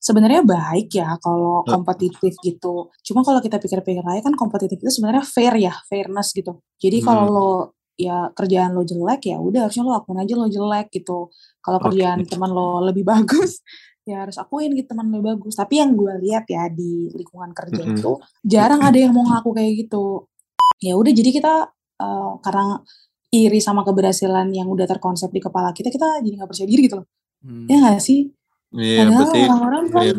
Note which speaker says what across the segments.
Speaker 1: sebenarnya baik ya kalau kompetitif gitu. Cuma kalau kita pikir-pikir lagi kan kompetitif itu sebenarnya fair ya, fairness gitu. Jadi kalau
Speaker 2: Hmm.
Speaker 1: lo ya kerjaan lo jelek ya udah harusnya lo akuin aja lo jelek gitu. Kalau
Speaker 2: Oke.
Speaker 1: kerjaan teman lo lebih bagus ya harus akuin gitu teman lo bagus. Tapi yang gue lihat ya di lingkungan kerja
Speaker 2: Mm-mm.
Speaker 1: itu jarang ada yang mau ngaku kayak gitu. Ya udah jadi kita eh, karena iri sama keberhasilan yang udah terkonsep di kepala kita, kita jadi nggak percaya diri gitu loh.
Speaker 3: Hmm.
Speaker 1: Ya nggak sih?
Speaker 2: Iya,
Speaker 1: Padahal
Speaker 2: berarti
Speaker 1: orang-orang kan,
Speaker 2: iya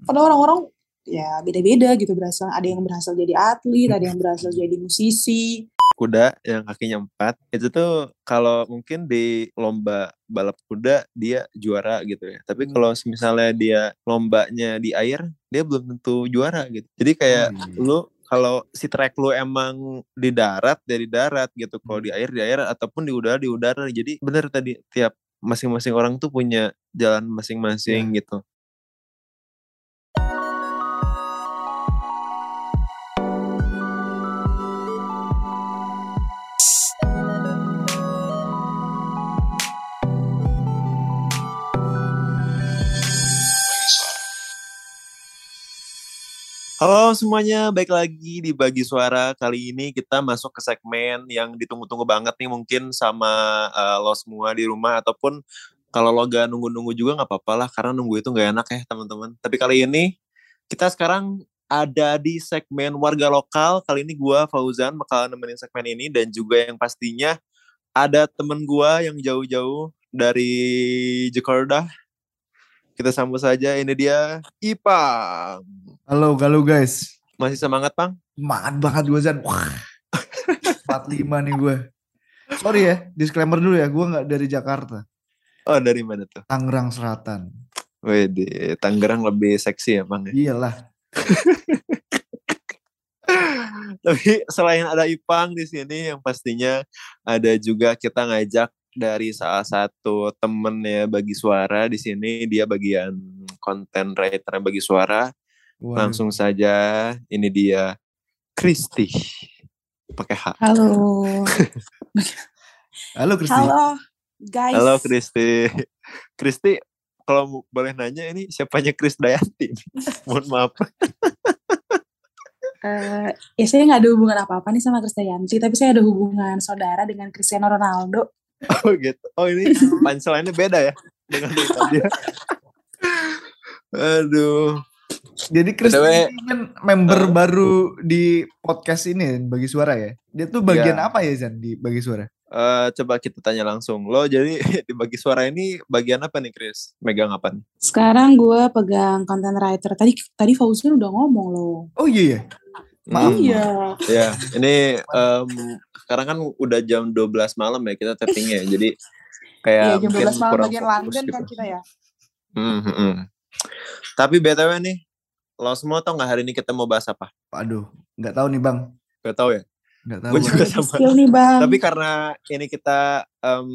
Speaker 1: padahal orang-orang ya beda-beda gitu berasal. Ada yang berhasil jadi atlet, ada yang berhasil jadi musisi.
Speaker 2: kuda yang kakinya empat itu tuh kalau mungkin di lomba balap kuda dia juara gitu ya tapi
Speaker 3: Hmm.
Speaker 2: kalau misalnya dia lombanya di air dia belum tentu juara gitu jadi kayak
Speaker 3: Oh, iya.
Speaker 2: lu kalau si track lu emang di darat dari darat gitu kalau di air di air ataupun di udara di udara jadi bener tadi tiap masing-masing orang tuh punya jalan masing-masing gitu Halo semuanya, baik lagi di Bagi Suara. Kali ini kita masuk ke segmen yang ditunggu-tunggu banget nih mungkin sama eh, lo semua di rumah ataupun kalau lo gak nunggu-nunggu juga nggak apa-apa lah karena nunggu itu nggak enak ya teman-teman. Tapi kali ini kita sekarang ada di segmen warga lokal. Kali ini gua Fauzan bakal nemenin segmen ini dan juga yang pastinya ada temen gua yang jauh-jauh dari Jakarta. Kita sambut saja ini dia Ipang.
Speaker 3: Halo, halo guys.
Speaker 2: Masih semangat, Pang?
Speaker 3: Semangat banget gue Zan. Wah. 45 nih gue. Sorry ya, disclaimer dulu ya, gue nggak dari Jakarta.
Speaker 2: Oh, dari mana tuh?
Speaker 3: Tangerang Selatan.
Speaker 2: Wede, Tangerang lebih seksi ya, Bang. ya?
Speaker 3: Iyalah.
Speaker 2: Tapi selain ada Ipang di sini, yang pastinya ada juga kita ngajak dari salah satu temennya bagi suara di sini. Dia bagian konten writer bagi suara.
Speaker 3: Waduh.
Speaker 2: Langsung saja, ini dia Kristi. Pakai H.
Speaker 1: Halo.
Speaker 3: Halo Kristi.
Speaker 1: Halo guys.
Speaker 2: Halo Kristi. Kristi, kalau boleh nanya ini siapanya Kris Dayanti? Mohon maaf.
Speaker 1: Eh, ya saya nggak ada hubungan apa-apa nih sama Krisdayanti, tapi saya ada hubungan saudara dengan Cristiano Ronaldo.
Speaker 2: Oh gitu. Oh ini punchline-nya beda ya dengan ya? Aduh.
Speaker 3: Jadi
Speaker 2: BTW,
Speaker 3: ini kan member
Speaker 2: eh.
Speaker 3: baru di podcast ini bagi suara ya. Dia tuh bagian
Speaker 2: Ya.
Speaker 3: apa ya Zan di bagi suara?
Speaker 2: Eh, coba kita tanya langsung. Lo jadi dibagi suara ini bagian apa nih, Chris? Megang apa nih?
Speaker 1: Sekarang gue pegang content writer. Tadi tadi Fauzan udah ngomong loh.
Speaker 3: Oh iya ya. Maaf.
Speaker 1: Iya.
Speaker 2: Ya, ini em, sekarang kan udah jam 12 malam ya kita tappingnya. Jadi kayak
Speaker 1: Iya jam
Speaker 2: mungkin
Speaker 1: 12 malam bagian London
Speaker 2: gitu.
Speaker 1: kan kita ya.
Speaker 2: Hmm, hmm, hmm. Tapi BTW nih, lo semua tau gak hari ini kita mau bahas apa?
Speaker 3: Aduh, nggak tahu nih Bang.
Speaker 2: Gak tau ya?
Speaker 3: Nggak tahu.
Speaker 2: Gue juga sama.
Speaker 1: nih bang.
Speaker 2: Tapi karena ini kita em,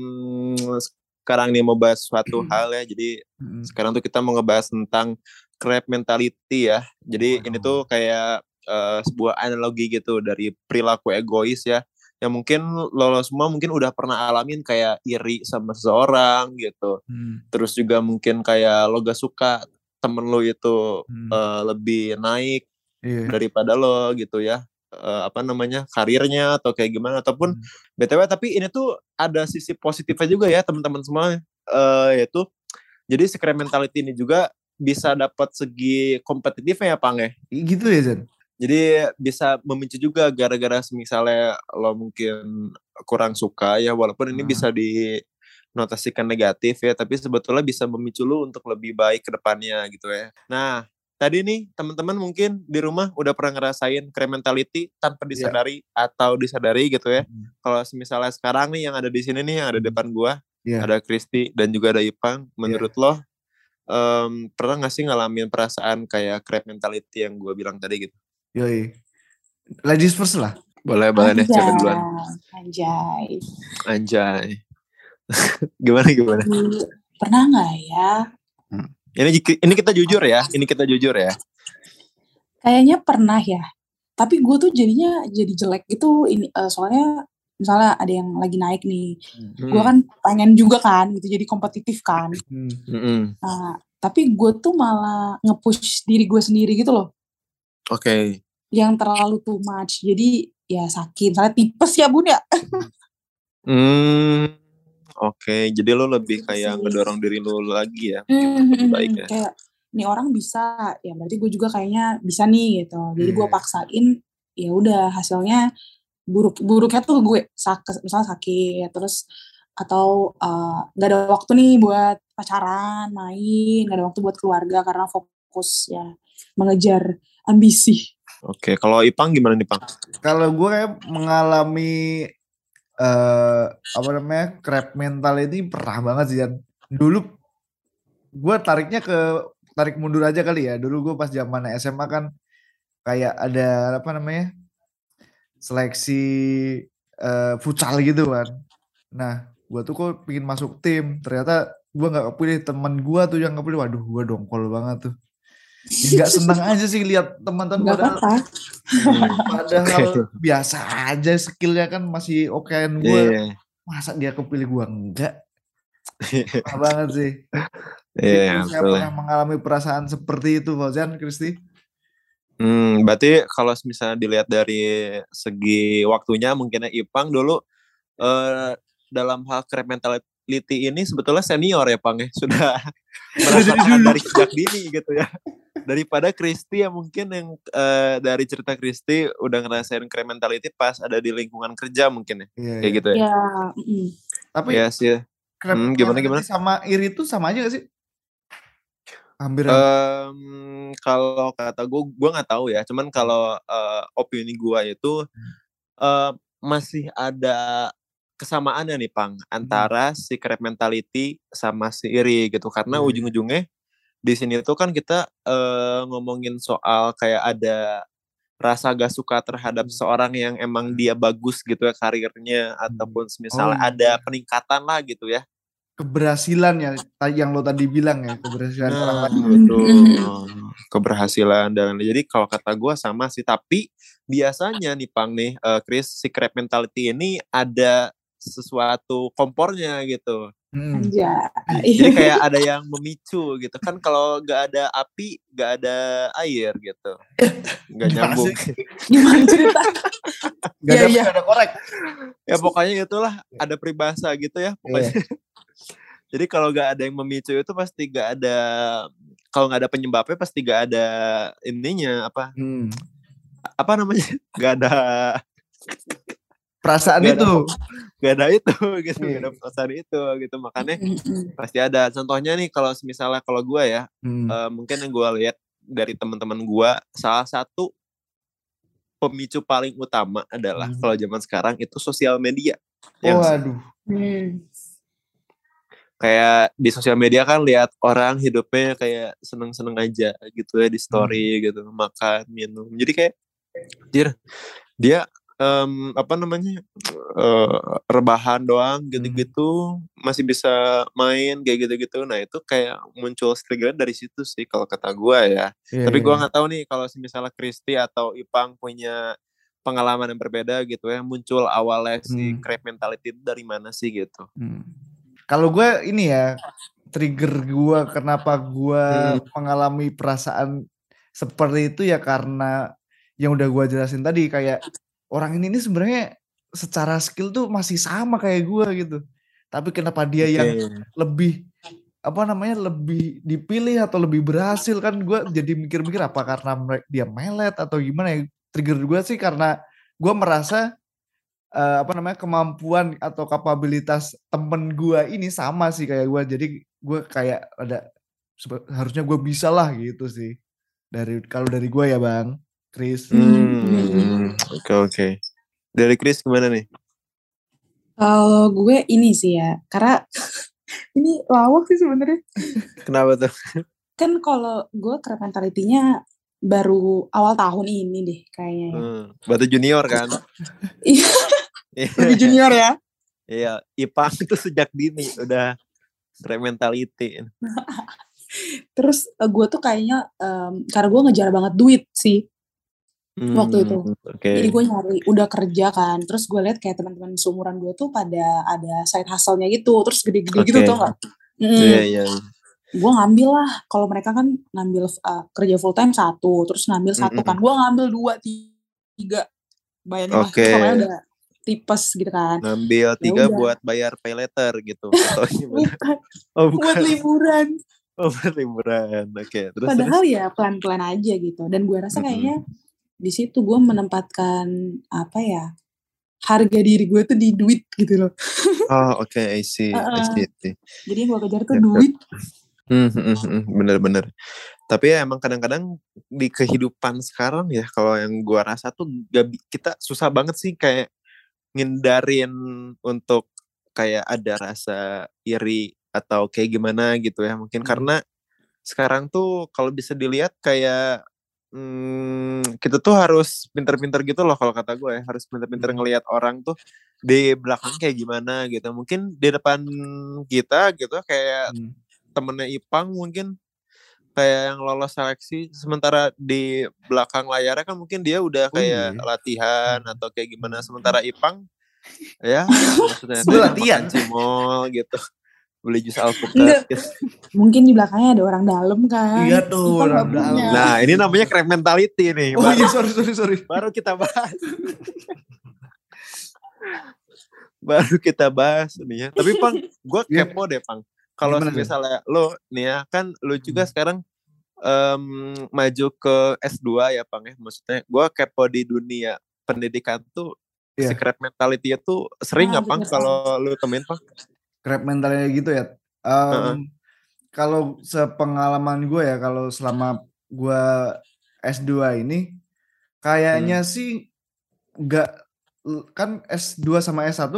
Speaker 2: sekarang nih mau bahas suatu
Speaker 3: Hmm.
Speaker 2: hal ya, jadi
Speaker 3: Mm-mm.
Speaker 2: sekarang tuh kita mau ngebahas tentang crab mentality ya. Jadi ini
Speaker 3: Waduh.
Speaker 2: tuh kayak eh, sebuah analogi gitu dari perilaku egois ya. Yang mungkin lo, lo semua mungkin udah pernah alamin kayak iri sama seseorang gitu.
Speaker 3: Hmm.
Speaker 2: Terus juga mungkin kayak lo gak suka temen lo itu
Speaker 3: Hmm.
Speaker 2: eh, lebih naik
Speaker 3: Iya.
Speaker 2: daripada lo gitu ya. Eh, apa namanya karirnya atau kayak gimana ataupun
Speaker 3: Hmm.
Speaker 2: btw tapi ini tuh ada sisi positifnya juga ya teman-teman semua eh yaitu jadi secret mentality ini juga bisa dapat segi kompetitifnya ya Pang ya
Speaker 3: Gitu ya Zan.
Speaker 2: Jadi bisa memicu juga gara-gara misalnya lo mungkin kurang suka ya walaupun ini
Speaker 3: Hmm.
Speaker 2: bisa dinotasikan negatif ya tapi sebetulnya bisa memicu lu untuk lebih baik ke depannya gitu ya nah tadi nih teman-teman mungkin di rumah udah pernah ngerasain crime mentality tanpa
Speaker 3: Iya.
Speaker 2: disadari atau disadari gitu ya
Speaker 3: Hmm.
Speaker 2: kalau misalnya sekarang nih yang ada di sini nih yang ada di
Speaker 3: Hmm.
Speaker 2: depan gua
Speaker 3: Iya.
Speaker 2: ada Kristi dan juga ada Ipang menurut lo em, pernah gak sih ngalamin perasaan kayak crime mentality yang gua bilang tadi gitu
Speaker 3: Yoi. Ladies first lah.
Speaker 2: boleh boleh deh siapa duluan
Speaker 1: Anjay.
Speaker 2: anjay gimana gimana
Speaker 1: Pernah nggak ya?
Speaker 2: ini ini kita jujur ya ini kita jujur ya
Speaker 1: Kayaknya pernah ya. Tapi gue tuh jadinya jadi jelek gitu. Ini eh, soalnya misalnya ada yang lagi naik nih.
Speaker 2: Hmm.
Speaker 1: Gue kan pengen juga kan gitu. Jadi kompetitif kan.
Speaker 3: Hmm.
Speaker 2: Mm-mm.
Speaker 1: Nah, tapi gue tuh malah nge-push diri gue sendiri gitu loh
Speaker 2: Oke.
Speaker 1: yang terlalu too much jadi ya sakit misalnya tipes ya bun ya
Speaker 2: Hmm. Oke, jadi lo lebih
Speaker 1: Gitu
Speaker 2: kayak ngedorong diri lo lagi ya.
Speaker 1: Hmm,
Speaker 2: Lebih baik ya.
Speaker 1: kayak nih orang bisa ya berarti gue juga kayaknya bisa nih gitu jadi gue
Speaker 3: Iya.
Speaker 1: paksain ya udah hasilnya buruk buruknya tuh gue sakit misalnya sakit terus atau eh, nggak ada waktu nih buat pacaran main nggak ada waktu buat keluarga karena fokus ya mengejar ambisi
Speaker 2: Oke, kalau Ipang gimana nih, Pang?
Speaker 3: Kalau gue kayak mengalami eh apa namanya crab mental ini pernah banget sih Jan. Dulu gue tariknya ke tarik mundur aja kali ya. Dulu gue pas zaman SMA kan kayak ada apa namanya seleksi eh, futsal gitu kan. Nah, gue tuh kok pingin masuk tim. Ternyata gue nggak kepilih teman gue tuh yang kepilih. Waduh, gue dongkol banget tuh. Nggak seneng aja sih lihat teman-teman padahal
Speaker 1: apa-apa
Speaker 2: Hmm,
Speaker 3: Padahal biasa aja skillnya kan masih okean gue.
Speaker 2: Iya.
Speaker 3: Masa dia kepilih gue enggak? Parah banget sih.
Speaker 2: Iya,
Speaker 3: Itu saya pernah mengalami perasaan seperti itu Fauzan, Kristi.
Speaker 2: Hmm, berarti kalau misalnya dilihat dari segi waktunya mungkinnya Ipang dulu eh, dalam hal crab mentality ini sebetulnya senior ya Pang ya sudah merasakan dari sejak dini gitu ya daripada Kristi yang mungkin yang eh, dari cerita Kristi udah ngerasain crab mentality pas ada di lingkungan kerja mungkin ya
Speaker 3: Iya,
Speaker 2: kayak
Speaker 3: iya.
Speaker 2: gitu ya.
Speaker 1: ya mm-mm.
Speaker 3: Tapi
Speaker 2: Ya sih. Hmm, gimana, gimana?
Speaker 3: sama iri itu sama aja gak sih? Hampir
Speaker 2: Em, kalau kata gue, gue nggak tahu ya. Cuman kalau eh, opini gue itu eh, masih ada kesamaannya nih, Pang, antara si crab mentality sama si iri gitu. Karena
Speaker 3: Iya, iya.
Speaker 2: ujung-ujungnya di sini tuh kan kita eh, ngomongin soal kayak ada rasa gak suka terhadap seorang yang emang dia bagus gitu ya karirnya ataupun misalnya
Speaker 3: Oh,
Speaker 2: ada peningkatan lah gitu ya.
Speaker 3: keberhasilan ya yang lo tadi bilang ya keberhasilan orang
Speaker 2: Nah,
Speaker 3: lain.
Speaker 2: betul.
Speaker 1: Mm-mm.
Speaker 2: Keberhasilan dan jadi kalau kata gue sama sih, tapi biasanya nih Pang nih, eh, Chris, si crab mentality ini ada sesuatu kompornya gitu.
Speaker 3: Hmm.
Speaker 1: Anjay.
Speaker 2: Jadi kayak ada yang memicu gitu kan kalau gak ada api, gak ada air gitu, nggak nyambung.
Speaker 1: gimana cerita
Speaker 3: Gak
Speaker 1: Iya,
Speaker 3: ada,
Speaker 1: iya.
Speaker 3: gak ada korek.
Speaker 2: ya pokoknya itulah ada peribahasa gitu ya pokoknya.
Speaker 3: Iya.
Speaker 2: Jadi kalau gak ada yang memicu itu pasti gak ada kalau nggak ada penyebabnya pasti gak ada ininya apa
Speaker 3: Hmm.
Speaker 2: apa namanya gak ada
Speaker 3: Perasaan
Speaker 2: Gak ada
Speaker 3: itu.
Speaker 2: Gak ada itu gitu
Speaker 3: Iya.
Speaker 2: gak ada perasaan itu gitu makanya pasti ada contohnya nih kalau misalnya kalau gue ya
Speaker 3: Hmm.
Speaker 2: eh, mungkin yang gue lihat dari teman-teman gue salah satu pemicu paling utama adalah
Speaker 3: Hmm.
Speaker 2: kalau zaman sekarang itu sosial media yang
Speaker 3: Waduh.
Speaker 1: Hmm.
Speaker 2: kayak di sosial media kan lihat orang hidupnya kayak seneng-seneng aja gitu ya di story gitu makan minum jadi kayak dia em, apa namanya eh, rebahan doang gitu-gitu masih bisa main kayak gitu-gitu nah itu kayak muncul trigger dari situ sih kalau kata gua ya
Speaker 3: Iya,
Speaker 2: tapi
Speaker 3: iya.
Speaker 2: gua nggak tahu nih kalau misalnya Kristi atau Ipang punya pengalaman yang berbeda gitu ya muncul awalnya si
Speaker 3: Hmm.
Speaker 2: crab mentality itu dari mana sih gitu
Speaker 3: Hmm. Kalau gue ini ya trigger gue kenapa gue
Speaker 2: Hmm.
Speaker 3: mengalami perasaan seperti itu ya karena yang udah gue jelasin tadi kayak orang ini nih sebenarnya secara skill tuh masih sama kayak gue gitu. Tapi kenapa dia yang
Speaker 2: Oke.
Speaker 3: lebih apa namanya lebih dipilih atau lebih berhasil? Kan gue jadi mikir-mikir apa karena dia melet atau gimana ya? Trigger gue sih karena gue merasa eh, apa namanya kemampuan atau kapabilitas temen gue ini sama sih kayak gue jadi gue kayak ada harusnya gue bisa lah gitu sih. Dari kalau dari gue ya bang Chris
Speaker 2: Hmm, oke oke. Dari Chris gimana nih?
Speaker 1: Kalau gue ini sih ya, karena ini lawak sih sebenarnya.
Speaker 2: Kenapa tuh?
Speaker 1: Kan kalau gue crab mentality-nya baru awal tahun ini deh kayaknya ya.
Speaker 2: Hmm, Batu junior kan?
Speaker 1: Iya,
Speaker 2: Iya.
Speaker 1: lebih junior ya.
Speaker 2: Iya, Ipang itu sejak dini udah crab mentality.
Speaker 1: Terus eh, gue tuh kayaknya em, karena gue ngejar banget duit sih. Waktu itu.
Speaker 2: Hmm, Oke.
Speaker 1: Jadi gue nyari udah kerja kan. Terus gue lihat kayak teman-teman seumuran gue tuh pada ada side hustle-nya gitu. Terus gede-gede gitu
Speaker 2: Oke.
Speaker 1: tau gak? Mm.
Speaker 2: Iya iya.
Speaker 1: gue ngambil lah kalau mereka kan ngambil uh, kerja full time satu terus ngambil satu kan gue ngambil dua tiga bayangin
Speaker 2: Oke.
Speaker 1: lah udah tipes gitu kan
Speaker 2: Ngambil tiga
Speaker 1: udah.
Speaker 2: buat bayar pay letter gitu. Atau
Speaker 1: bukan
Speaker 2: Oh
Speaker 1: buat liburan
Speaker 2: Oh buat liburan. Oke. Terus
Speaker 1: padahal ya pelan-pelan aja gitu dan gue rasa kayaknya di situ gue menempatkan apa ya harga diri gue tuh di duit gitu loh.
Speaker 2: Oh oke. I see. I see. I see.
Speaker 1: jadi yang gue kejar tuh
Speaker 2: yap.
Speaker 1: duit
Speaker 2: Hmm, hmm, hmm, hmm, Bener-bener. Tapi ya emang kadang-kadang di kehidupan sekarang ya kalau yang gua rasa tuh gak, kita susah banget sih kayak ngindarin untuk kayak ada rasa iri atau kayak gimana gitu ya mungkin
Speaker 3: Hmm.
Speaker 2: karena sekarang tuh kalau bisa dilihat kayak hmm, kita tuh harus pinter-pinter gitu loh kalau kata gue ya harus pinter-pinter
Speaker 3: Hmm.
Speaker 2: ngelihat orang tuh di belakang kayak gimana gitu mungkin di depan kita gitu kayak
Speaker 3: Hmm.
Speaker 2: temennya Ipang mungkin kayak yang lolos seleksi sementara di belakang layarnya kan mungkin dia udah
Speaker 3: Oh
Speaker 2: kayak
Speaker 3: iya.
Speaker 2: latihan
Speaker 3: Hmm.
Speaker 2: atau kayak gimana sementara Ipang ya maksudnya
Speaker 3: latihan.
Speaker 2: cimol gitu beli jus alpukat.
Speaker 1: Mungkin di belakangnya ada orang dalam kan?
Speaker 3: Iya tuh,
Speaker 1: Kita
Speaker 3: orang dalam.
Speaker 2: nah ini namanya crab mentality nih.
Speaker 3: Oh
Speaker 2: baru,
Speaker 3: iya sorry sorry sorry.
Speaker 2: baru kita bahas. Baru kita bahas nih ya. Tapi pang gue
Speaker 3: Iya.
Speaker 2: kepo deh pang. Kalau misalnya lo nih ya kan lo juga
Speaker 3: Hmm.
Speaker 2: sekarang em, maju ke S2 ya pang ya. Maksudnya gue kepo di dunia pendidikan tuh
Speaker 3: Iya.
Speaker 2: secret mentality itu sering
Speaker 1: Ah,
Speaker 2: nggak pang
Speaker 1: bener,
Speaker 2: kalau lo temuin pang
Speaker 3: Crab mentalnya gitu ya. Em,
Speaker 2: Heeh.
Speaker 3: Kalau sepengalaman gue ya kalau selama gue S2 ini kayaknya sih nggak kan S2 sama S1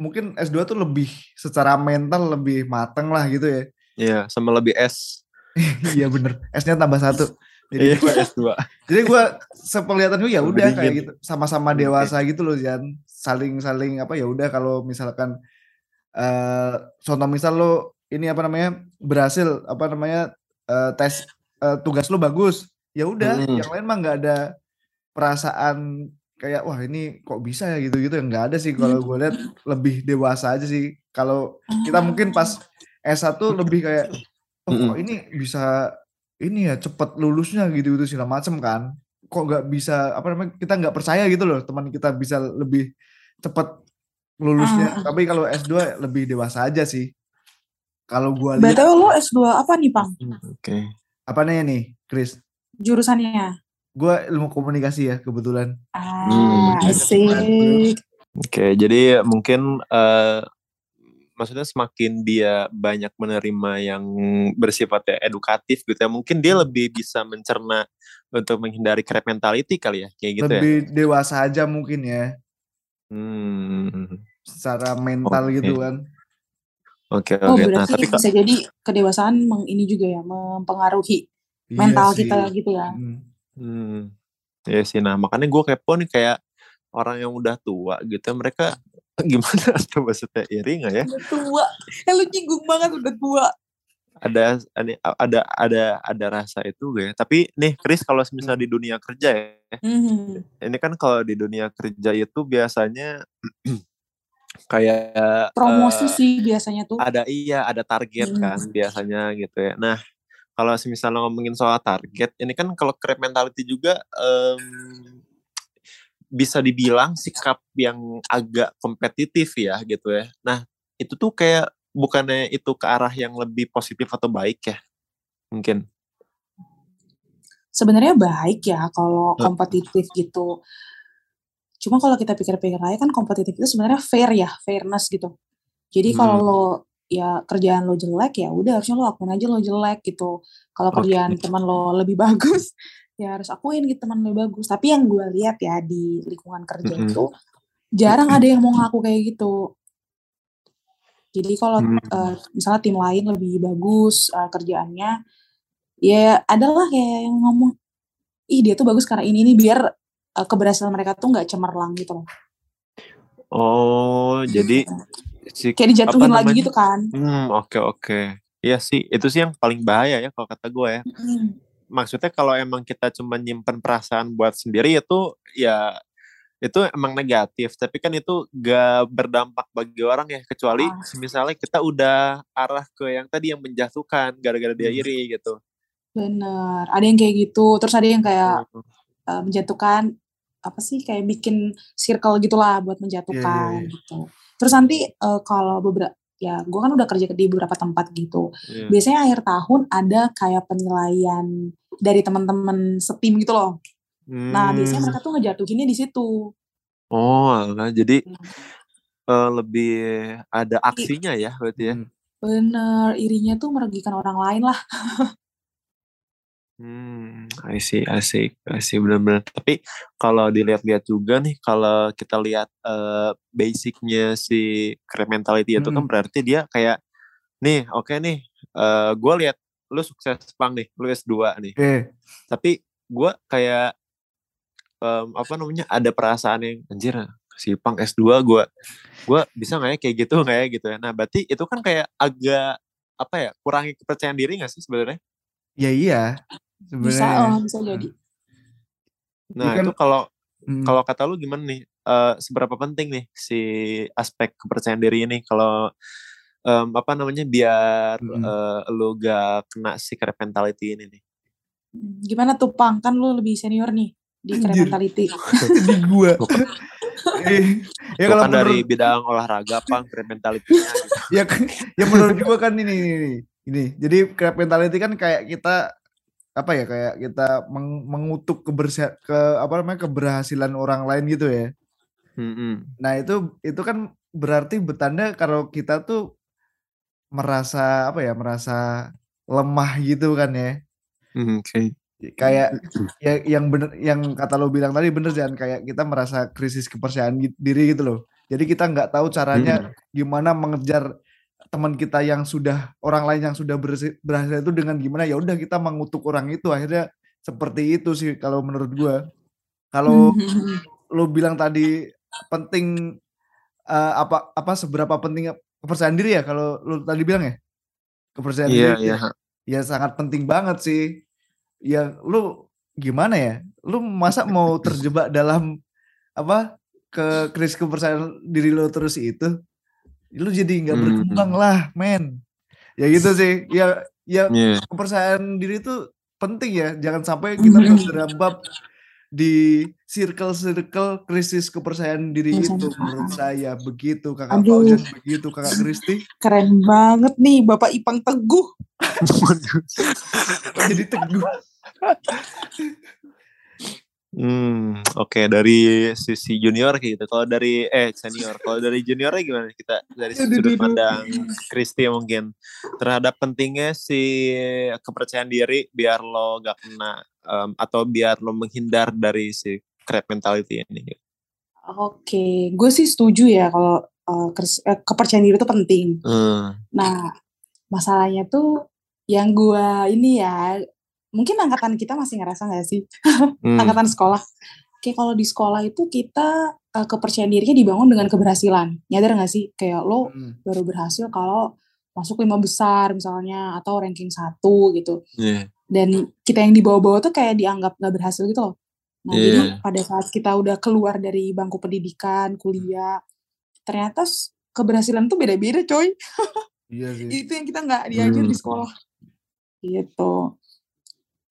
Speaker 3: mungkin S2 tuh lebih secara mental lebih mateng lah gitu ya.
Speaker 2: Iya sama lebih S
Speaker 3: iya bener. S-nya tambah satu. Jadi
Speaker 2: iya
Speaker 3: gua,
Speaker 2: S2
Speaker 3: jadi gue sepenglihatan gue ya udah kayak gitu sama-sama dewasa gitu loh Jan. Saling-saling apa ya udah kalau misalkan eh contoh misal lo ini apa namanya berhasil apa namanya eh, tes eh, tugas lo bagus ya udah
Speaker 2: Mm-mm.
Speaker 3: yang lain mah nggak ada perasaan kayak wah ini kok bisa ya? gitu-gitu yang nggak ada sih kalau gue lihat lebih dewasa aja sih. Kalau kita mungkin pas S1 lebih kayak oh kok ini bisa ini ya cepet lulusnya gitu gitu segala macem kan. Kok nggak bisa apa namanya kita nggak percaya gitu loh teman kita bisa lebih cepet lulusnya
Speaker 1: Ah.
Speaker 3: tapi kalau S2 lebih dewasa aja sih kalau gua lihat
Speaker 1: BTW lo S2 apa nih, Pang?
Speaker 2: oke
Speaker 3: apa namanya nih Chris
Speaker 1: Jurusannya?
Speaker 3: gua ilmu komunikasi ya kebetulan
Speaker 1: Ah,
Speaker 2: Hmm.
Speaker 1: asik.
Speaker 2: Oke, jadi mungkin eh maksudnya semakin dia banyak menerima yang bersifatnya edukatif gitu ya, mungkin dia lebih bisa mencerna untuk menghindari crab mentality kali ya, kayak gitu ya.
Speaker 3: lebih dewasa aja mungkin ya
Speaker 2: Hmm,
Speaker 3: secara mental
Speaker 2: Oke.
Speaker 3: gitu kan
Speaker 2: oke
Speaker 1: Oh,
Speaker 2: oke. Nah,
Speaker 1: berarti
Speaker 2: tapi kok
Speaker 1: bisa jadi kedewasaan meng, ini juga ya, mempengaruhi
Speaker 3: Iya
Speaker 1: mental
Speaker 3: sih.
Speaker 1: kita gitu ya.
Speaker 3: Hmm.
Speaker 2: hmm, ya sih. Nah, makanya gue kepo nih kayak orang yang udah tua gitu, mereka gimana tuh maksudnya iri nggak ya?
Speaker 1: Udah tua. Eh, lu nyinggung banget udah tua.
Speaker 2: Ada ada ada ada rasa itu gak ya? Tapi nih Chris kalau misalnya di dunia kerja ya,
Speaker 1: Hmm.
Speaker 2: ini kan kalau di dunia kerja itu biasanya kayak
Speaker 1: Promosi
Speaker 2: eh,
Speaker 1: sih biasanya tuh.
Speaker 2: ada iya ada target
Speaker 1: Hmm.
Speaker 2: kan biasanya gitu ya. Nah kalau misalnya ngomongin soal target, ini kan kalau crab mentality juga em, bisa dibilang sikap yang agak kompetitif ya gitu ya. Nah itu tuh kayak bukannya itu ke arah yang lebih positif atau baik ya mungkin.
Speaker 1: Sebenarnya baik ya kalau
Speaker 2: Hmm.
Speaker 1: kompetitif gitu. Cuma kalau kita pikir-pikir lagi kan kompetitif itu sebenarnya fair ya, fairness gitu. Jadi kalau
Speaker 2: Hmm.
Speaker 1: lo ya kerjaan lo jelek ya udah harusnya lo akuin aja lo jelek gitu. Kalau
Speaker 2: Oke.
Speaker 1: kerjaan teman lo lebih bagus ya harus akuin gitu teman lo bagus. Tapi yang gue lihat ya di lingkungan kerja
Speaker 2: Mm-mm.
Speaker 1: itu jarang ada yang mau ngaku kayak gitu. Jadi kalau
Speaker 2: Hmm.
Speaker 1: eh, misalnya tim lain lebih bagus eh, kerjaannya, ya adalah kayak yang ngomong, ih dia tuh bagus karena ini ini biar eh, keberhasilan mereka tuh nggak cemerlang gitu loh.
Speaker 2: Oh, jadi si
Speaker 1: Kayak dijatuhin lagi gitu kan.
Speaker 2: Hmm, oke oke. Iya sih, itu sih yang paling bahaya ya kalau kata gue ya.
Speaker 1: Hmm.
Speaker 2: Maksudnya kalau emang kita cuma nyimpen perasaan buat sendiri itu ya itu emang negatif tapi kan itu gak berdampak bagi orang ya kecuali
Speaker 1: Ah.
Speaker 2: misalnya kita udah arah ke yang tadi yang menjatuhkan gara-gara dia
Speaker 3: Hmm.
Speaker 2: iri gitu
Speaker 1: Bener. Ada yang kayak gitu. Terus ada yang kayak
Speaker 2: Hmm.
Speaker 1: eh, menjatuhkan apa sih kayak bikin circle gitulah buat
Speaker 3: Iya,
Speaker 1: menjatuhkan
Speaker 3: iya.
Speaker 1: gitu. Terus nanti eh, kalau beberapa ya gue kan udah kerja di beberapa tempat gitu.
Speaker 2: Iya.
Speaker 1: Biasanya akhir tahun ada kayak penilaian dari teman-teman setim gitu loh. Nah biasanya
Speaker 2: Hmm.
Speaker 1: mereka tuh ngejatuhinnya di situ.
Speaker 2: oh alah, jadi
Speaker 1: Hmm.
Speaker 2: eh, lebih ada aksinya ya berarti ya
Speaker 3: Hmm.
Speaker 1: Bener, irinya tuh merugikan orang lain lah.
Speaker 2: Hmm, I see, I see, I see benar-benar. Tapi kalau dilihat-lihat juga nih, kalau kita lihat eh, basicnya si crab mentality itu kan
Speaker 3: Mm-mm.
Speaker 2: berarti dia kayak, nih, oke nih, eh gue lihat lu sukses pang nih, lu S2 nih.
Speaker 3: Oke.
Speaker 2: Tapi gue kayak em, apa namanya ada perasaan yang anjir si pang S2 gue gue bisa nggak ya kayak gitu nggak ya gitu ya. Nah berarti itu kan kayak agak apa ya kurangi kepercayaan diri nggak sih sebenarnya?
Speaker 3: Ya iya.
Speaker 1: Bisa,
Speaker 3: Sebenarnya.
Speaker 1: eh, bisa jadi.
Speaker 2: Nah
Speaker 3: kan-
Speaker 2: itu kalau
Speaker 3: Hmm.
Speaker 2: kalau kata lu gimana nih? Eh, seberapa penting nih si aspek kepercayaan diri ini kalau em, apa namanya biar
Speaker 3: Mm-mm.
Speaker 2: eh, lu gak kena si mentality ini nih?
Speaker 1: Hmm, Gimana tuh Pang? Kan lu lebih senior nih di mentality.
Speaker 3: di gua.
Speaker 2: Kan,
Speaker 3: Eh, ya kalau
Speaker 2: kan dari
Speaker 3: menurut
Speaker 2: bidang olahraga pang mentality-nya gitu.
Speaker 3: ya ya menurut gua kan ini ini ini. Jadi crab mentality kan kayak kita apa ya kayak kita meng- mengutuk kebersihan ke apa namanya keberhasilan orang lain gitu ya.
Speaker 2: Mm-mm.
Speaker 3: Nah, itu itu kan berarti bertanda kalau kita tuh merasa apa ya, merasa lemah gitu kan ya.
Speaker 2: Hmm, Oke.
Speaker 3: Kayak ya yang bener yang kata lo bilang tadi bener jangan kayak kita merasa krisis kepercayaan diri gitu loh. Jadi kita nggak tahu caranya gimana mengejar teman kita yang sudah orang lain yang sudah berhasil, berhasil itu dengan gimana. Ya udah kita mengutuk orang itu. Akhirnya seperti itu sih kalau menurut gua. Kalau
Speaker 1: Hmm,
Speaker 3: lo bilang tadi penting eh, apa apa seberapa penting kepercayaan diri ya kalau lo tadi bilang ya? Kepercayaan
Speaker 2: Iya,
Speaker 3: diri
Speaker 2: iya.
Speaker 3: ya sangat penting banget sih ya lu gimana ya lu masa mau terjebak dalam apa ke krisis kepercayaan diri lo terus itu lu jadi nggak
Speaker 2: Hmm.
Speaker 3: berkembang lah men ya gitu sih ya ya
Speaker 2: Iya.
Speaker 3: kepercayaan diri itu penting ya jangan sampai kita
Speaker 1: Mhm.
Speaker 3: terjerembab di circle-circle krisis kepercayaan diri
Speaker 1: Kepercayaan
Speaker 3: itu
Speaker 1: diri.
Speaker 3: menurut saya begitu kakak
Speaker 1: Aduh.
Speaker 3: Begitu kakak Kristi
Speaker 1: Keren banget nih Bapak Ipang Teguh.
Speaker 3: jadi teguh
Speaker 2: Hmm, oke dari sisi junior kayak gitu. Kalau dari eh senior, kalau dari juniornya gimana kita dari sudut pandang Kristi mungkin terhadap pentingnya si kepercayaan diri biar lo gak kena em, atau biar lo menghindar dari si crab mentality ini.
Speaker 1: Oke, gue sih setuju ya kalau eh, kepercayaan diri itu penting.
Speaker 2: Hmm,
Speaker 1: Nah, masalahnya tuh yang gue ini ya, mungkin angkatan kita masih ngerasa gak sih?
Speaker 2: hmm,
Speaker 1: Angkatan sekolah. Kayak kalau di sekolah itu kita eh, kepercayaan dirinya dibangun dengan keberhasilan. Nyadar gak sih? Kayak lo
Speaker 3: Hmm.
Speaker 1: baru berhasil kalau masuk lima besar misalnya atau ranking satu gitu.
Speaker 2: iya.
Speaker 1: Dan kita yang di bawah-bawah tuh kayak dianggap gak berhasil gitu loh. Nah, jadi
Speaker 2: Iya.
Speaker 1: pada saat kita udah keluar dari bangku pendidikan, kuliah, ternyata keberhasilan tuh beda-beda coy.
Speaker 3: iya sih
Speaker 1: Itu yang kita nggak diajar di
Speaker 2: Hmm.
Speaker 1: sekolah. Gitu.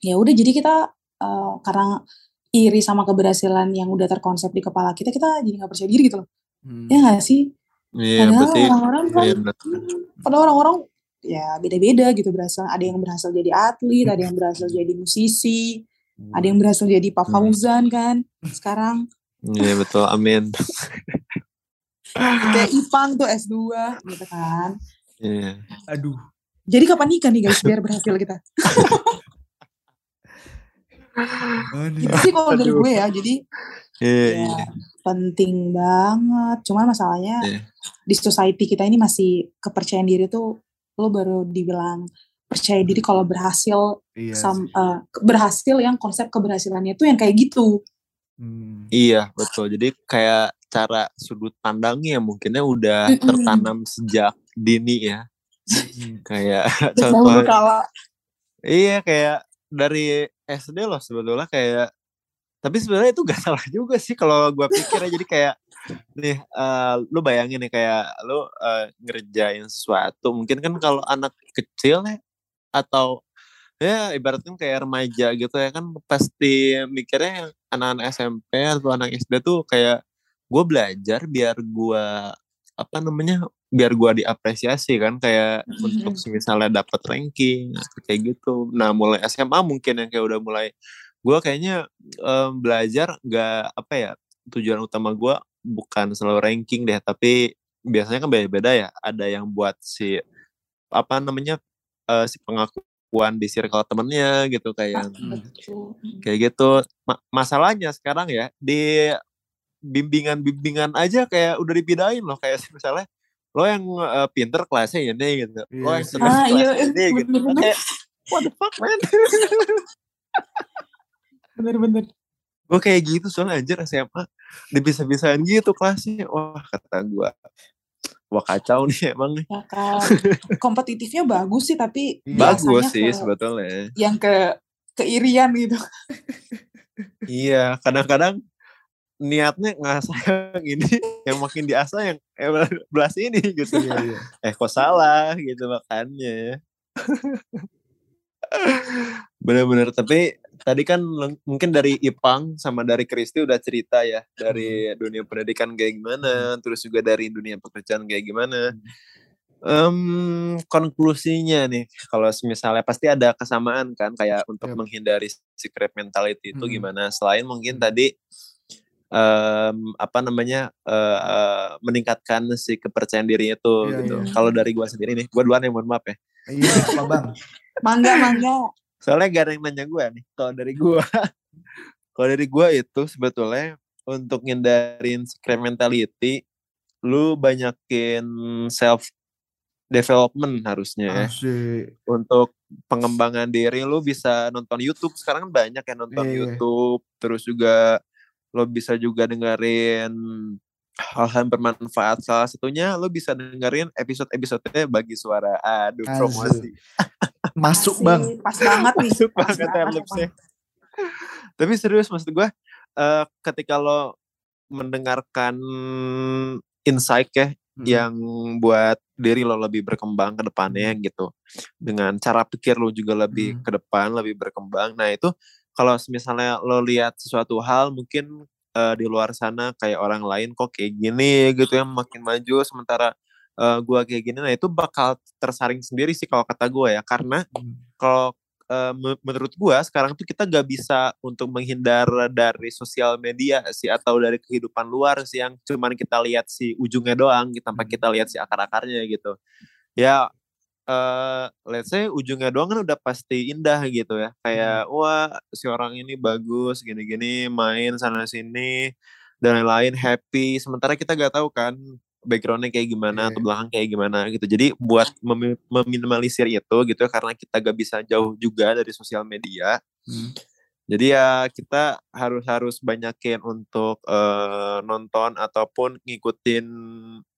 Speaker 1: Ya udah jadi kita eh, karena iri sama keberhasilan yang udah terkonsep di kepala kita, kita jadi nggak percaya diri gitu loh.
Speaker 3: Hmm.
Speaker 1: Ya nggak sih?
Speaker 2: Iya,
Speaker 1: Padahal orang-orang kan,
Speaker 2: iya, benar.
Speaker 1: hmm, padahal orang-orang ya beda-beda gitu berasal. Ada yang berhasil jadi atlet, ada yang berhasil jadi musisi, ada yang berhasil jadi Pak
Speaker 2: Hmm.
Speaker 1: Fauzan kan sekarang.
Speaker 2: Iya betul, amin.
Speaker 1: Kayak Ipang tuh S2 gitu kan.
Speaker 2: Iya.
Speaker 3: aduh
Speaker 1: Jadi kapan nikah nih guys biar berhasil kita?
Speaker 3: Aduh.
Speaker 1: Itu sih kalau dari gue ya. Jadi
Speaker 2: Iya,
Speaker 1: ya
Speaker 2: iya.
Speaker 1: penting banget. Cuman masalahnya
Speaker 2: Iya.
Speaker 1: di society kita ini masih kepercayaan diri tuh lo baru dibilang percaya diri kalau berhasil
Speaker 3: iya
Speaker 1: sam, eh, berhasil yang konsep keberhasilannya tuh yang kayak gitu.
Speaker 3: Hmm.
Speaker 2: Iya betul. Jadi kayak cara sudut pandangnya mungkinnya udah
Speaker 1: Mm-mm.
Speaker 2: tertanam sejak dini ya. Kayak contoh iya kayak dari SD loh sebetulnya kayak Tapi sebenarnya itu gak salah juga sih kalau gue pikir ya. Jadi kayak nih uh, lu bayangin nih kayak lu uh, ngerjain sesuatu mungkin kan kalau anak kecil ya atau ya ibaratnya kayak remaja gitu ya kan pasti mikirnya anak-anak SMP atau anak SD tuh kayak gue belajar biar gue apa namanya biar gue diapresiasi kan kayak untuk misalnya dapat ranking kayak gitu. Nah mulai SMA mungkin yang kayak udah mulai gue kayaknya um, belajar gak apa ya tujuan utama gue bukan selalu ranking deh tapi biasanya kan beda-beda ya. Ada yang buat si apa namanya uh, si pengakuan di circle temennya gitu kayak hmm. kayak gitu. Ma masalahnya sekarang ya di bimbingan-bimbingan aja kayak udah dipidain loh kayak misalnya lo yang uh, pinter kelasnya ini gitu. Yeah. lo yang serius ah, kelasnya iya, ini gitu. Kayak what the fuck man?
Speaker 1: Bener-bener.
Speaker 2: Gue kayak gitu soalnya anjir SMA dibisa-bisain gitu kelasnya. Wah kata gue wah kacau nih emang nih
Speaker 1: kompetitifnya bagus sih tapi
Speaker 2: bagus sih ke, sebetulnya.
Speaker 1: yang ke keirian gitu.
Speaker 2: Iya kadang-kadang niatnya ngasah yang ini yang makin diasah yang eh, belas ini gitu iya. eh kok salah gitu makanya bener-bener tapi tadi kan mungkin dari Ipang sama dari Kristi udah cerita ya dari hmm. dunia pendidikan kayak gimana, hmm. terus juga dari dunia pekerjaan kayak gimana. Um, konklusinya nih, kalau misalnya pasti ada kesamaan kan, kayak untuk yep. menghindari secret mentality itu hmm. gimana? Selain mungkin tadi um, apa namanya uh, uh, meningkatkan si kepercayaan dirinya itu yeah, gitu. Yeah. Kalau dari gua sendiri nih, gua duluan yang mohon maaf ya.
Speaker 3: Iya, apa bang?
Speaker 1: mangga, mangga.
Speaker 2: Soalnya gak ada yang nanya gue nih. Kalau dari gue, kalau dari gue itu sebetulnya untuk ngindarin secret mentality, lu banyakin self development harusnya ya. Untuk pengembangan diri lu bisa nonton YouTube. Sekarang kan banyak yang nonton yeah. YouTube. Terus juga lo bisa juga dengerin hal-hal bermanfaat. Salah satunya lo bisa dengerin episode-episodenya bagi suara. Aduh promosi.
Speaker 3: Masuk bang.
Speaker 1: Pas banget nih.
Speaker 2: Masuk pas banget ya tapi serius maksud gue uh, ketika lo mendengarkan insight ya hmm. yang buat diri lo lebih berkembang ke depannya hmm. gitu dengan cara pikir lo juga lebih hmm. ke depan lebih berkembang nah itu kalau misalnya lo lihat sesuatu hal mungkin uh, di luar sana kayak orang lain kok kayak gini gitu ya makin maju sementara uh, gua kayak gini nah itu bakal tersaring sendiri sih kalau kata gua ya karena hmm. kalau uh, menurut gua sekarang tuh kita gak bisa untuk menghindar dari sosial media sih atau dari kehidupan luar sih yang cuman kita lihat si ujungnya doang tanpa hmm. kita lihat si akar-akarnya gitu ya uh, let's say ujungnya doang kan udah pasti indah gitu ya. Kayak hmm. wah si orang ini bagus gini-gini main sana sini dan lain-lain happy. Sementara kita gak tahu kan backgroundnya kayak gimana yeah. atau iya. belakang kayak gimana gitu. Jadi buat mem meminimalisir itu gitu ya karena kita gak bisa jauh juga dari sosial media. Hmm. Jadi ya kita harus harus banyakin untuk uh, nonton ataupun ngikutin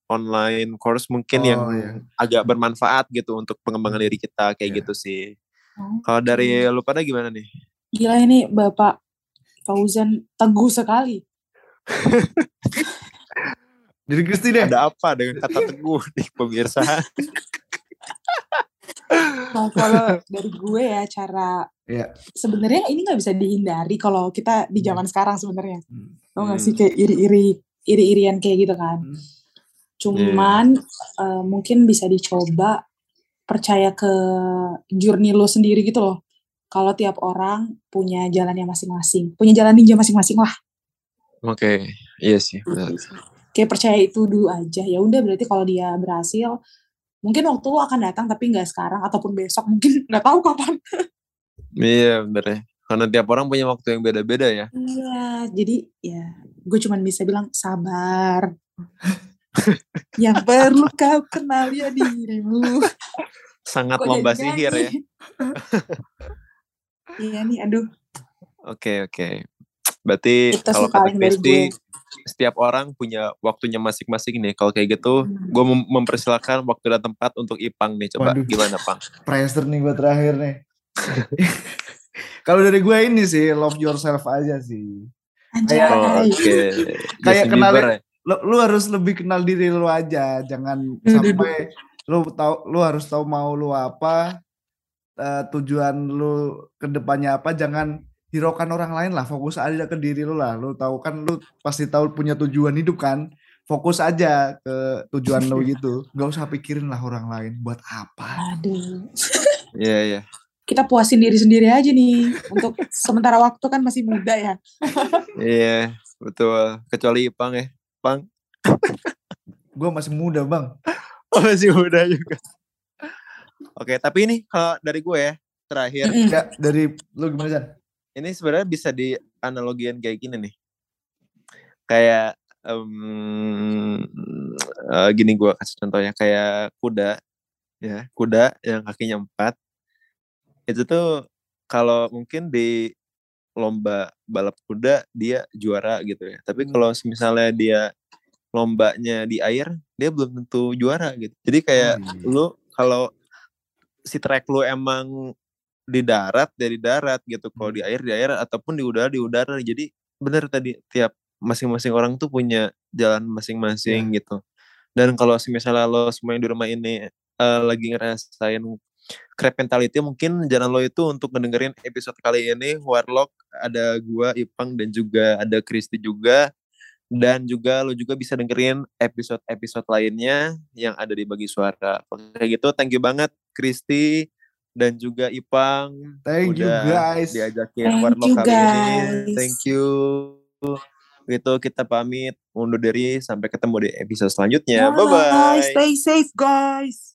Speaker 2: online course mungkin oh, yang iya. agak bermanfaat gitu untuk pengembangan diri kita kayak yeah. gitu sih. Oh. Kalau dari lu pada gimana nih?
Speaker 1: Gila ini Bapak Fauzan teguh sekali.
Speaker 3: Dari Kristi deh.
Speaker 2: Ada apa dengan kata teguh di pemirsa?
Speaker 1: nah, kalau dari gue ya cara yeah. sebenarnya ini nggak bisa dihindari kalau kita di zaman hmm. sekarang sebenarnya. Hmm. Tau gak sih kayak iri-iri iri-irian kayak gitu kan. Hmm Cuman yeah. uh, mungkin bisa dicoba percaya ke journey lo sendiri gitu loh. Kalau tiap orang punya jalannya masing-masing, punya jalan ninja masing-masing lah.
Speaker 2: Oke, okay. iya sih.
Speaker 1: Kayak percaya itu dulu aja. Ya udah berarti kalau dia berhasil, mungkin waktu lo akan datang tapi nggak sekarang ataupun besok mungkin nggak tahu kapan.
Speaker 2: iya bener ya. Karena tiap orang punya waktu yang beda-beda ya.
Speaker 1: Iya, jadi ya gue cuma bisa bilang sabar yang perlu kau kenal ya dirimu.
Speaker 2: Sangat Kok lomba sihir ya.
Speaker 1: iya nih, aduh.
Speaker 2: Oke, okay, oke. Okay. Berarti kalau kata Kristi, setiap orang punya waktunya masing-masing nih. Kalau kayak gitu, hmm. gue mem mempersilahkan waktu dan tempat untuk Ipang nih. Coba Waduh. gimana, Pang?
Speaker 3: Pressure nih gue terakhir nih. Kalau dari gue ini sih love yourself aja sih.
Speaker 1: Anjay.
Speaker 3: Kayak-
Speaker 2: Oh, oke.
Speaker 3: Kayak kenalin-
Speaker 2: Bieber ya?
Speaker 3: Lu, lu harus lebih kenal diri lu aja, jangan
Speaker 1: Duh, duh,
Speaker 3: sampai lu tahu lu harus tahu mau lu apa, eh, tujuan lu ke depannya apa, jangan hiraukan orang lain lah, fokus aja ke diri lu lah. Lu tahu kan lu pasti tahu punya tujuan hidup kan. Fokus aja ke tujuan lu gitu. Gak usah pikirin lah orang lain buat apa.
Speaker 1: Aduh.
Speaker 2: Iya, iya.
Speaker 1: Kita puasin diri sendiri aja nih. Untuk sementara waktu kan masih muda ya.
Speaker 2: Iya, betul. Kecuali Ipang ya. Pang.
Speaker 3: Gue masih muda bang.
Speaker 2: Oh, masih muda juga. Oke, tapi ini kalau dari gue ya, terakhir.
Speaker 1: Mm-mm.
Speaker 3: Ya dari lu gimana Jan?
Speaker 2: Ini sebenarnya bisa dianalogian kayak gini nih. Kayak em, eh, gini gue kasih contohnya kayak kuda ya kuda yang kakinya empat itu tuh kalau mungkin di lomba balap kuda dia juara gitu ya tapi
Speaker 3: Hmm.
Speaker 2: kalau misalnya dia lombanya di air dia belum tentu juara gitu jadi kayak
Speaker 3: iya.
Speaker 2: lu kalau si track lu emang di darat dari darat gitu kalau
Speaker 3: Hmm.
Speaker 2: di air di air ataupun di udara di udara jadi bener tadi tiap masing-masing orang tuh punya jalan masing-masing
Speaker 3: Iya.
Speaker 2: gitu dan kalau misalnya lo semua yang di rumah ini eh, lagi ngerasain crab mentality mungkin jalan lo itu untuk ngedengerin episode kali ini Warlock ada gua Ipang dan juga ada Kristi juga. Dan juga lo juga bisa dengerin episode-episode lainnya yang ada di bagi suara. Kayak gitu. Thank you banget Kristi dan juga Ipang.
Speaker 3: Thank you
Speaker 2: udah
Speaker 3: guys.
Speaker 2: diajakin
Speaker 1: Thank
Speaker 2: Warlock
Speaker 1: you,
Speaker 2: kali ini. thank you. Itu kita pamit undur diri. Sampai ketemu di episode selanjutnya. Bye bye
Speaker 1: Stay safe guys.